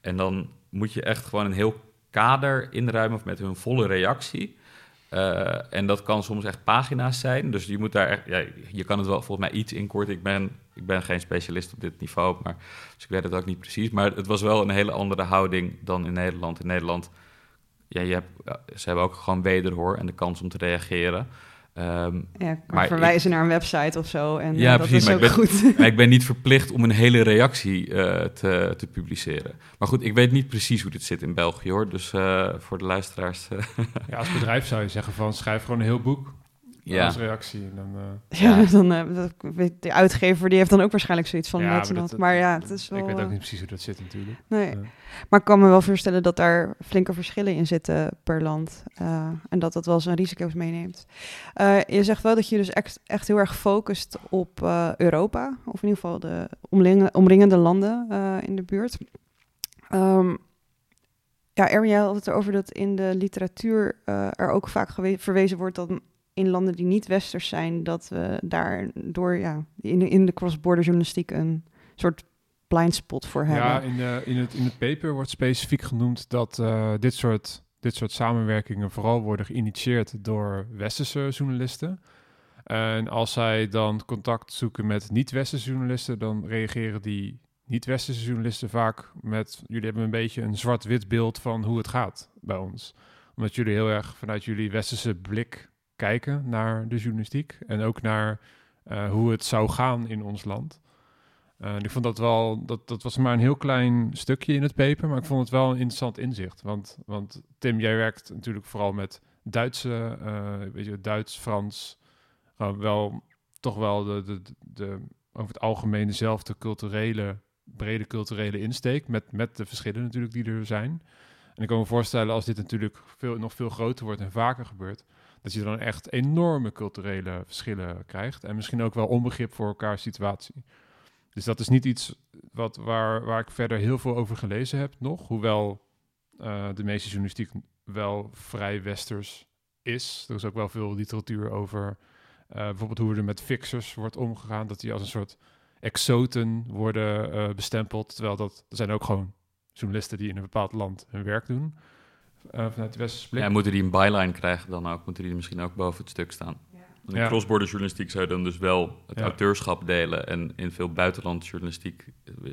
En dan moet je echt gewoon een heel kader inruimen met hun volle reactie. Uh, en dat kan soms echt pagina's zijn. Dus je moet daar echt, je kan het wel volgens mij iets inkorten. Ik ben, ik ben geen specialist op dit niveau, maar, dus ik weet het ook niet precies. Maar het was wel een hele andere houding dan in Nederland. In Nederland ja, je hebt, ze hebben ook gewoon wederhoor en de kans om te reageren. Um, ja, maar verwijzen naar een website of zo. En ja, uh, precies. maar, ik ben, goed. maar ik ben niet verplicht om een hele reactie uh, te, te, publiceren. Maar goed, ik weet niet precies hoe dit zit in België hoor. Dus uh, voor de luisteraars. ja, als bedrijf zou je zeggen van schrijf gewoon een heel boek ja. als reactie. Dan, uh, ja, dan uh, de uitgever die heeft dan ook waarschijnlijk zoiets van ja, maar, dat, maar ja, het is wel, Ik weet ook niet precies hoe dat zit natuurlijk. Nee, maar ik kan me wel voorstellen dat daar flinke verschillen in zitten per land. Uh, en dat dat wel zijn risico's meeneemt. je zegt wel dat je dus echt, echt heel erg focust op Europa. Of in ieder geval de omringende landen in de buurt. Um, ja, Erwin, jij had het erover dat in de literatuur er ook vaak verwezen wordt dat in landen die niet westers zijn, dat we daar door ja, in de, in de cross-border journalistiek een soort blind spot voor hebben. Ja, in, de, in, het, in het paper wordt specifiek genoemd dat uh, dit, soort, dit soort samenwerkingen vooral worden geïnitieerd door westerse journalisten. En als zij dan contact zoeken met niet-westerse journalisten, dan reageren die niet-westerse journalisten vaak met: jullie hebben een beetje een zwart-wit beeld van hoe het gaat bij ons. Omdat jullie heel erg vanuit jullie westerse blik kijken naar de journalistiek en ook naar uh, hoe het zou gaan in ons land. Uh, ik vond dat wel, dat, dat was maar een heel klein stukje in het paper, maar ik vond het wel een interessant inzicht. Want, want Tim, jij werkt natuurlijk vooral met Duitse, uh, weet je, Duits, Frans, wel toch wel de, de, de, over het algemeen dezelfde culturele, brede culturele insteek, met, met de verschillen natuurlijk die er zijn. En ik kan me voorstellen als dit natuurlijk veel, nog veel groter wordt en vaker gebeurt, dat je dan echt enorme culturele verschillen krijgt. En misschien ook wel onbegrip voor elkaar situatie. Dus dat is niet iets wat, waar, waar ik verder heel veel over gelezen heb nog. Hoewel uh, de meeste journalistiek wel vrij westers is. Er is ook wel veel literatuur over uh, bijvoorbeeld hoe er met fixers wordt omgegaan. Dat die als een soort exoten worden uh, bestempeld. Terwijl dat, er zijn ook gewoon journalisten die in een bepaald land hun werk doen. Vanuit de westerse blik. Ja, moeten die een byline krijgen dan ook? Moeten die misschien ook boven het stuk staan? In ja. crossborder journalistiek zou je dan dus wel het auteurschap delen. En in veel buitenlandjournalistiek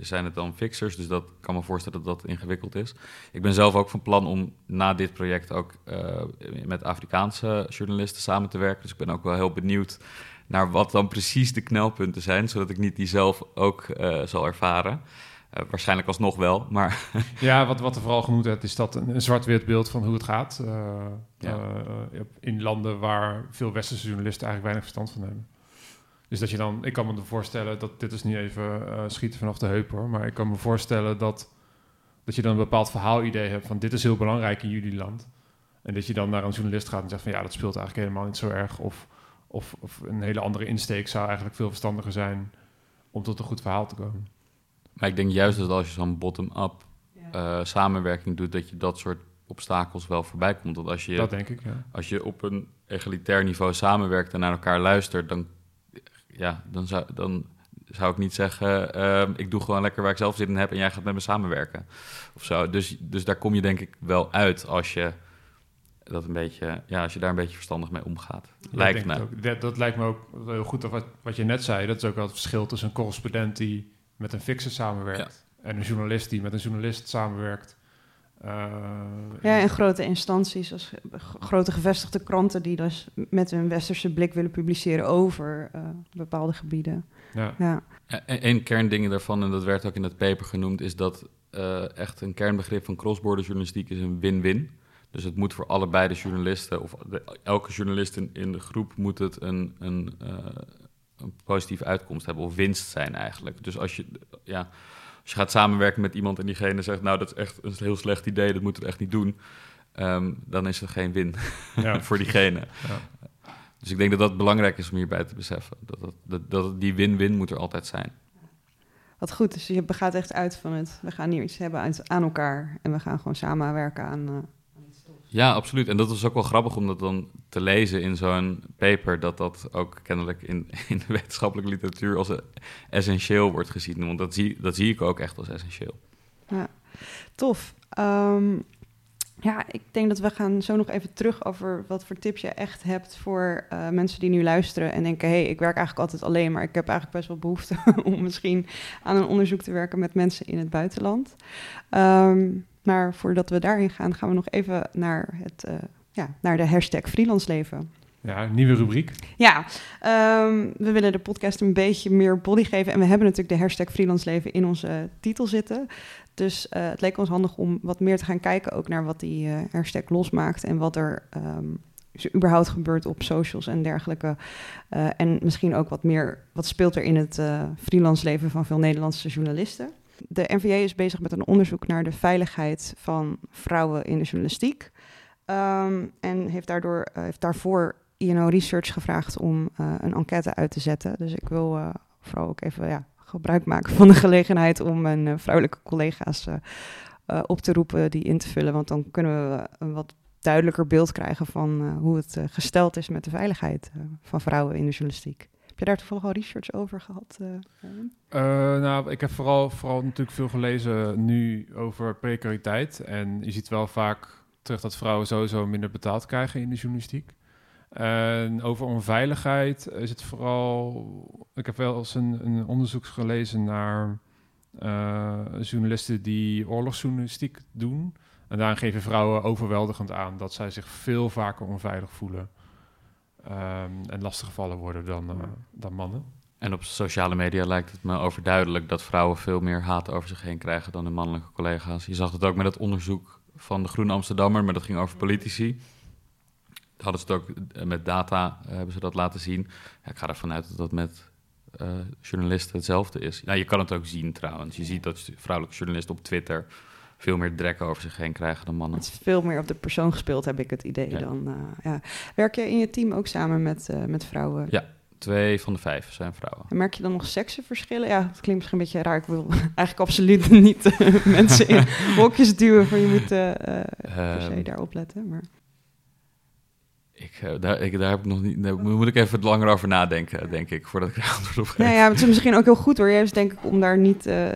zijn het dan fixers. Dus dat kan me voorstellen dat dat ingewikkeld is. Ik ben zelf ook van plan om na dit project ook uh, met Afrikaanse journalisten samen te werken. Dus ik ben ook wel heel benieuwd naar wat dan precies de knelpunten zijn. Zodat ik niet die zelf ook uh, zal ervaren. Uh, waarschijnlijk alsnog wel, maar... ja, wat, wat er vooral genoemd werd, is dat een, een zwart-wit beeld van hoe het gaat. Uh, ja. uh, in landen waar veel westerse journalisten eigenlijk weinig verstand van hebben. Dus dat je dan... Ik kan me voorstellen dat... Dit is niet even schieten vanaf de heup hoor. Maar ik kan me voorstellen dat, dat je dan een bepaald verhaalidee hebt van... Dit is heel belangrijk in jullie land. En dat je dan naar een journalist gaat en zegt van... Ja, dat speelt eigenlijk helemaal niet zo erg. Of, of, of een hele andere insteek zou eigenlijk veel verstandiger zijn... om tot een goed verhaal te komen. Maar ik denk juist dat als je zo'n bottom-up ja. uh, samenwerking doet, dat je dat soort obstakels wel voorbij komt. Want als je, dat denk ik, ja. Als je op een egalitair niveau samenwerkt en naar elkaar luistert, dan, ja, dan, zou, dan zou ik niet zeggen, uh, ik doe gewoon lekker waar ik zelf zin in heb en jij gaat met me samenwerken. Of zo. Dus, dus daar kom je denk ik wel uit als je dat een beetje, ja, als je daar een beetje verstandig mee omgaat. lijkt me. Dat, dat, lijkt me ook heel goed. Wat, wat je net zei, dat is ook wel het verschil tussen een correspondent die met een fixer samenwerkt. En een journalist die met een journalist samenwerkt. Uh, ja, en grote instanties, als grote gevestigde kranten die dus met hun westerse blik willen publiceren over uh, bepaalde gebieden. Ja. ja. Een kernding daarvan, en dat werd ook in het paper genoemd, is dat uh, echt een kernbegrip van crossborder journalistiek is een win-win. Dus het moet voor allebei de journalisten, of de, elke journalist in, in, de groep moet het een, een een positieve uitkomst hebben of winst zijn eigenlijk. Dus als je, ja, als je gaat samenwerken met iemand en diegene zegt, nou dat is echt een heel slecht idee, dat moeten we echt niet doen, um, dan is er geen win ja. voor diegene. Ja. Dus ik denk dat dat belangrijk is om hierbij te beseffen. Dat, dat, dat, dat die win-win moet er altijd zijn. Wat goed, dus je gaat echt uit van het, we gaan hier iets hebben aan elkaar en we gaan gewoon samenwerken aan, uh, ja, absoluut. En dat was ook wel grappig om dat dan te lezen in zo'n paper, dat dat ook kennelijk in, in de wetenschappelijke literatuur als essentieel wordt gezien. Want dat zie, dat zie ik ook echt als essentieel. Ja, tof. Um, ja, ik denk dat we gaan zo nog even terug over wat voor tips je echt hebt voor uh, mensen die nu luisteren en denken: hé, hey, ik werk eigenlijk altijd alleen, maar ik heb eigenlijk best wel behoefte om misschien aan een onderzoek te werken met mensen in het buitenland. Um, maar voordat we daarin gaan, gaan we nog even naar, het, uh, ja, naar de hashtag freelance leven. Ja, nieuwe rubriek. Ja, um, we willen de podcast een beetje meer body geven. En we hebben natuurlijk de hashtag freelance leven in onze titel zitten. Dus uh, het leek ons handig om wat meer te gaan kijken ook naar wat die uh, hashtag losmaakt. En wat er um, überhaupt gebeurt op socials en dergelijke. En misschien ook wat meer, wat speelt er in het freelance leven van veel Nederlandse journalisten. De NVA is bezig met een onderzoek naar de veiligheid van vrouwen in de journalistiek. Um, en heeft, daardoor, heeft daarvoor INO Research gevraagd om uh, een enquête uit te zetten. Dus ik wil uh, vooral ook even ja, gebruik maken van de gelegenheid om mijn vrouwelijke collega's op te roepen die in te vullen. Want dan kunnen we een wat duidelijker beeld krijgen van hoe het gesteld is met de veiligheid van vrouwen in de journalistiek. Heb je daar toevallig al research over gehad? Nou, ik heb vooral, vooral natuurlijk veel gelezen nu over precariteit. En je ziet wel vaak terug dat vrouwen sowieso minder betaald krijgen in de journalistiek. En over onveiligheid is het vooral... Ik heb wel eens een, een onderzoek gelezen naar uh, journalisten die oorlogsjournalistiek doen. En daarin geven vrouwen overweldigend aan dat zij zich veel vaker onveilig voelen um, en lastiggevallen worden dan, uh, dan mannen. En op sociale media lijkt het me overduidelijk dat vrouwen veel meer haat over zich heen krijgen dan hun mannelijke collega's. Je zag het ook met het onderzoek van de Groene Amsterdammer, maar dat ging over politici. Hadden ze het ook eh, met data, uh, hebben ze dat laten zien. Ja, ik ga ervan uit dat dat met uh, journalisten hetzelfde is. Nou, je kan het ook zien trouwens. Je ziet dat vrouwelijke journalisten op Twitter veel meer drek over zich heen krijgen dan mannen. Het is veel meer op de persoon gespeeld, heb ik het idee. Dan, uh, ja. Werk je in je team ook samen met, uh, met vrouwen? Ja, twee van de vijf zijn vrouwen. En merk je dan nog seksenverschillen? Ja, het klinkt misschien een beetje raar. Ik wil eigenlijk absoluut niet mensen in hokjes duwen van je moet per se daarop letten. Maar... Ik, uh, daar, ik, daar heb ik nog niet. Daar moet ik even langer over nadenken, denk ik, voordat ik er antwoord op geef. Nou ja, het is misschien ook heel goed hoor. Juist denk ik om daar niet uh, uh,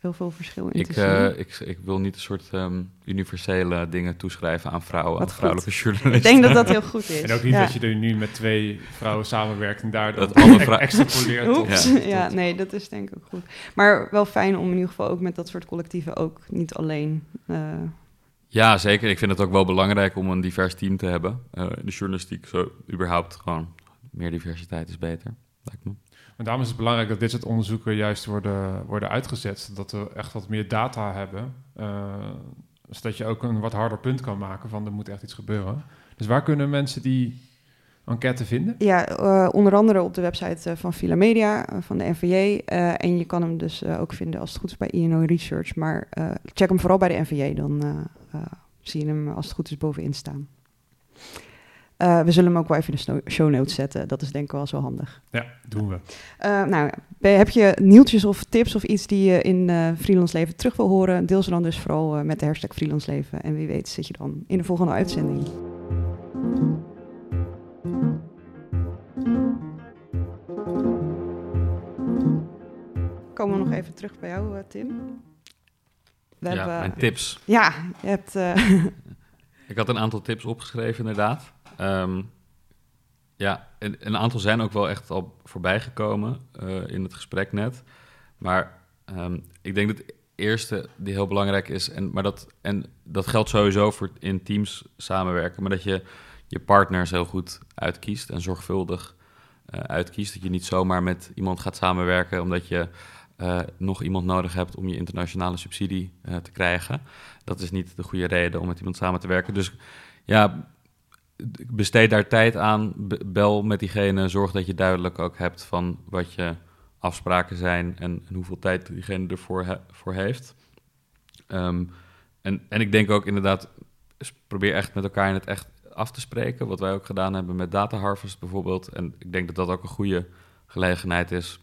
heel veel verschil in ik, te zien. ik, ik wil niet een soort um, universele dingen toeschrijven aan vrouwen, aan vrouwelijke journalisten. Ik denk dat dat heel goed is. En ook niet ja. dat je er nu met twee vrouwen samenwerkt en daar dat alle vrouwen extrapoleert. Oeps, ja. ja, nee, dat is denk ik ook goed. Maar wel fijn om in ieder geval ook met dat soort collectieven ook niet alleen ja, zeker. Ik vind het ook wel belangrijk om een divers team te hebben. Uh, de journalistiek, zo überhaupt gewoon meer diversiteit is beter, lijkt me. Maar daarom is het belangrijk dat dit soort onderzoeken juist worden, worden uitgezet. Zodat we echt wat meer data hebben. Uh, zodat je ook een wat harder punt kan maken van er moet echt iets gebeuren. Dus waar kunnen mensen die enquête vinden? Ja, uh, onder andere op de website van Villa Media, van de NVJ. en je kan hem dus ook vinden als het goed is bij INO Research. Maar check hem vooral bij de NVJ, dan zie je hem als het goed is bovenin staan. we zullen hem ook wel even in de show notes zetten. Dat is denk ik wel zo handig. Ja, doen we. nou, heb je nieuwtjes of tips of iets die je in freelance leven terug wil horen? Deel ze dan dus vooral met de hashtag freelance leven. En wie weet zit je dan in de volgende uitzending. komen we nog even terug bij jou, uh, Tim. We ja, hebben, mijn tips. Ja, je hebt... Uh... ik had een aantal tips opgeschreven, inderdaad. Um, ja, een, een, aantal zijn ook wel echt al voorbij gekomen uh, in het gesprek net. Maar um, ik denk dat het eerste die heel belangrijk is, en, maar dat, en dat geldt sowieso voor in teams samenwerken, maar dat je je partners heel goed uitkiest en zorgvuldig uh, uitkiest. Dat je niet zomaar met iemand gaat samenwerken omdat je uh, nog iemand nodig hebt om je internationale subsidie uh, te krijgen. Dat is niet de goede reden om met iemand samen te werken. Dus ja, besteed daar tijd aan. Bel met diegene. Zorg dat je duidelijk ook hebt van wat je afspraken zijn en, en hoeveel tijd diegene ervoor voor heeft. Um, en, en ik denk ook inderdaad, probeer echt met elkaar in het echt af te spreken. Wat wij ook gedaan hebben met Data Harvest bijvoorbeeld. En ik denk dat dat ook een goede gelegenheid is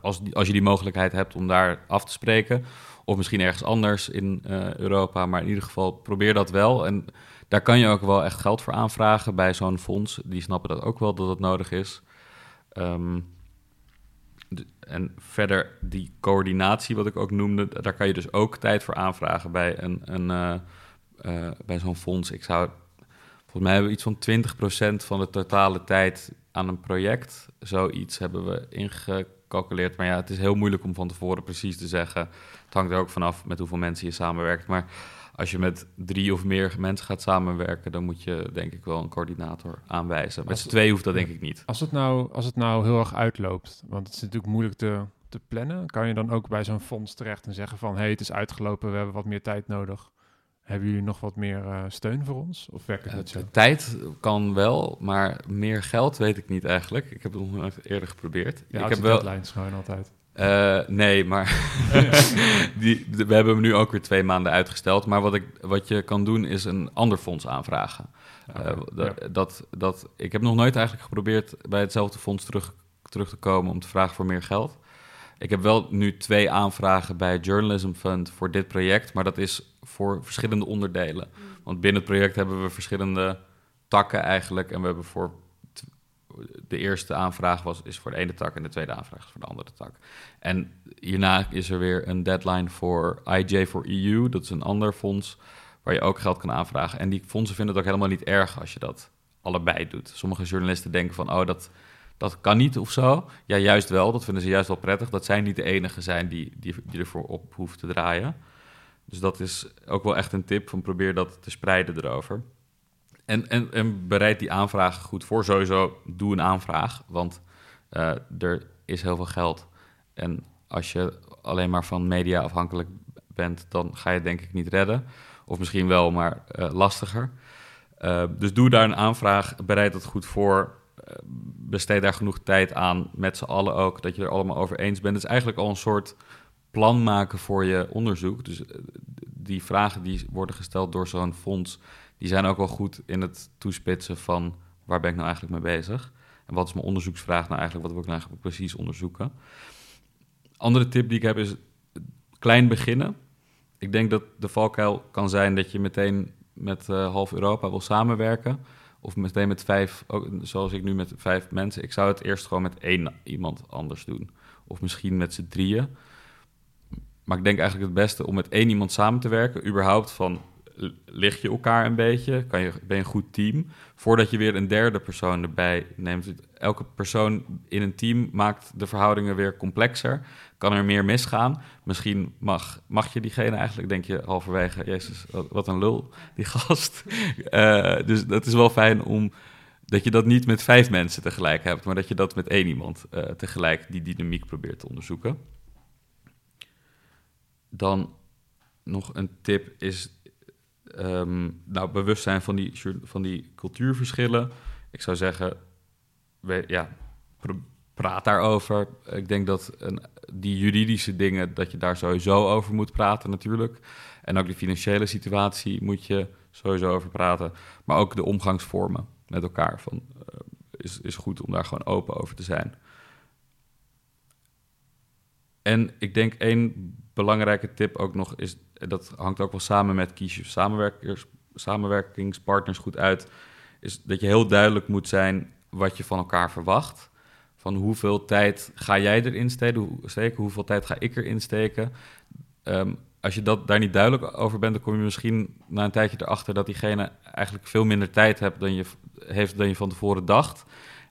als, als je die mogelijkheid hebt om daar af te spreken. Of misschien ergens anders in uh, Europa. Maar in ieder geval probeer dat wel. En daar kan je ook wel echt geld voor aanvragen bij zo'n fonds. Die snappen dat ook wel dat het nodig is. Um, en verder die coördinatie, wat ik ook noemde, daar kan je dus ook tijd voor aanvragen bij, een, een, uh, uh, bij zo'n fonds. Ik zou, volgens mij hebben iets van 20% van de totale tijd aan een project. Zoiets hebben we ingecalculeerd. Maar ja, het is heel moeilijk om van tevoren precies te zeggen. Het hangt er ook vanaf met hoeveel mensen je samenwerkt. Maar als je met drie of meer mensen gaat samenwerken, dan moet je denk ik wel een coördinator aanwijzen. Met z'n twee hoeft dat denk ik niet. Als het nou, als het nou heel erg uitloopt, want het is natuurlijk moeilijk te, te plannen, kan je dan ook bij zo'n fonds terecht en zeggen van hé, hey, het is uitgelopen, we hebben wat meer tijd nodig. Hebben jullie nog wat meer uh, steun voor ons? Of werkt het niet zo? Tijd kan wel, maar meer geld weet ik niet eigenlijk. Ik heb het nog nooit eerder geprobeerd. Ja, ik heb wel deadlines gewoon altijd. Uh, nee, maar die, we hebben hem nu ook weer twee maanden uitgesteld. Maar wat, ik, wat je kan doen is een ander fonds aanvragen. Okay, uh, dat, ja. dat, dat, ik heb nog nooit eigenlijk geprobeerd bij hetzelfde fonds terug, terug te komen om te vragen voor meer geld. Ik heb wel nu twee aanvragen bij Journalism Fund voor dit project, maar dat is voor verschillende onderdelen. Want binnen het project hebben we verschillende takken eigenlijk. En we hebben voor de eerste aanvraag was, is voor de ene tak en de tweede aanvraag is voor de andere tak. En hierna is er weer een deadline voor IJ voor EU. Dat is een ander fonds waar je ook geld kan aanvragen. En die fondsen vinden het ook helemaal niet erg als je dat allebei doet. Sommige journalisten denken van, oh, dat, dat kan niet of zo. Ja, juist wel. Dat vinden ze juist wel prettig. Dat zij niet de enige zijn die, die, die ervoor op hoeven te draaien. Dus dat is ook wel echt een tip van probeer dat te spreiden erover. En, en, en bereid die aanvragen goed voor. Sowieso doe een aanvraag, want uh, er is heel veel geld. En als je alleen maar van media afhankelijk bent, dan ga je het denk ik niet redden. Of misschien wel, maar uh, lastiger. Uh, dus doe daar een aanvraag, bereid dat goed voor. Besteed daar genoeg tijd aan, met z'n allen ook, dat je er allemaal over eens bent. Het is eigenlijk al een soort plan maken voor je onderzoek. Dus die vragen die worden gesteld door zo'n fonds, die zijn ook wel goed in het toespitsen van waar ben ik nou eigenlijk mee bezig. En wat is mijn onderzoeksvraag nou eigenlijk? Wat wil ik nou precies onderzoeken? Andere tip die ik heb is klein beginnen. Ik denk dat de valkuil kan zijn dat je meteen met uh, half Europa wil samenwerken. Of meteen met vijf, ook, zoals ik nu met vijf mensen. Ik zou het eerst gewoon met één iemand anders doen. Of misschien met z'n drieën. Maar ik denk eigenlijk het beste om met één iemand samen te werken. Überhaupt van lig je elkaar een beetje? Kan je, ben je een goed team? Voordat je weer een derde persoon erbij neemt. Elke persoon in een team maakt de verhoudingen weer complexer. Kan er meer misgaan? Misschien mag, mag je diegene eigenlijk, denk je halverwege, Jezus, wat, een lul, die gast. Uh, dus dat is wel fijn om dat je dat niet met vijf mensen tegelijk hebt, maar dat je dat met één iemand uh, tegelijk die dynamiek probeert te onderzoeken. Dan nog een tip is um, nou, bewust zijn van die, van die cultuurverschillen. Ik zou zeggen, ja, praat daarover. Ik denk dat een, die juridische dingen, dat je daar sowieso over moet praten natuurlijk. En ook de financiële situatie moet je sowieso over praten. Maar ook de omgangsvormen met elkaar van, uh, is, is goed om daar gewoon open over te zijn. En ik denk één belangrijke tip ook nog is, dat hangt ook wel samen met kies je samenwerkers, samenwerkingspartners goed uit, is dat je heel duidelijk moet zijn wat je van elkaar verwacht. Van hoeveel tijd ga jij erin steken, hoeveel tijd ga ik erin steken. Um, als je dat, daar niet duidelijk over bent, dan kom je misschien na een tijdje erachter dat diegene eigenlijk veel minder tijd hebt dan je, heeft dan je van tevoren dacht.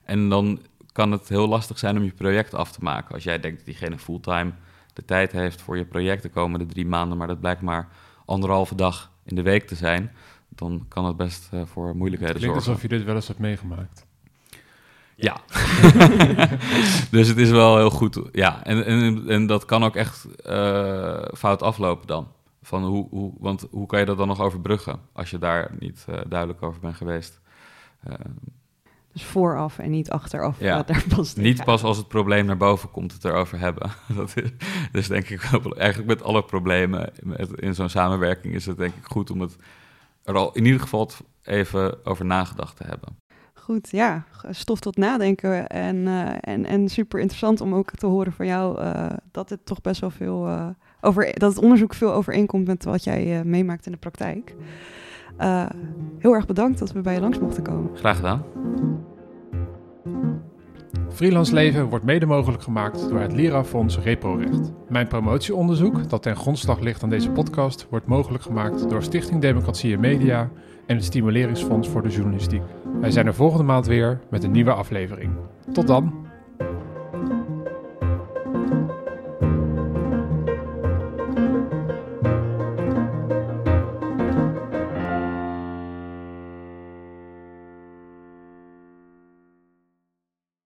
En dan kan het heel lastig zijn om je project af te maken. Als jij denkt dat diegene fulltime de tijd heeft voor je project de komende drie maanden, maar dat blijkt maar anderhalve dag in de week te zijn, dan kan het best uh, voor moeilijkheden Klinkt zorgen. alsof je dit wel eens hebt meegemaakt. Ja. dus het is wel heel goed. Ja, en, en, en dat kan ook echt uh, fout aflopen dan. Van hoe, hoe, want hoe kan je dat dan nog overbruggen als je daar niet uh, duidelijk over bent geweest? Uh, dus vooraf en niet achteraf. Ja, daar pas niet pas als het probleem naar boven komt het erover hebben. Dat is, dus denk ik wel, eigenlijk met alle problemen met, in zo'n samenwerking is het denk ik goed om het er al in ieder geval even over nagedacht te hebben. Goed, ja, stof tot nadenken en, uh, en, en super interessant om ook te horen van jou uh, dat het toch best wel veel uh, over, dat het onderzoek veel overeenkomt met wat jij meemaakt in de praktijk. heel erg bedankt dat we bij je langs mochten komen. Graag gedaan. Freelance Leven wordt mede mogelijk gemaakt door het Lira-fonds ReproRecht. Mijn promotieonderzoek, dat ten grondslag ligt aan deze podcast, wordt mogelijk gemaakt door Stichting Democratie en Media en het Stimuleringsfonds voor de Journalistiek. Wij zijn er volgende maand weer met een nieuwe aflevering. Tot dan!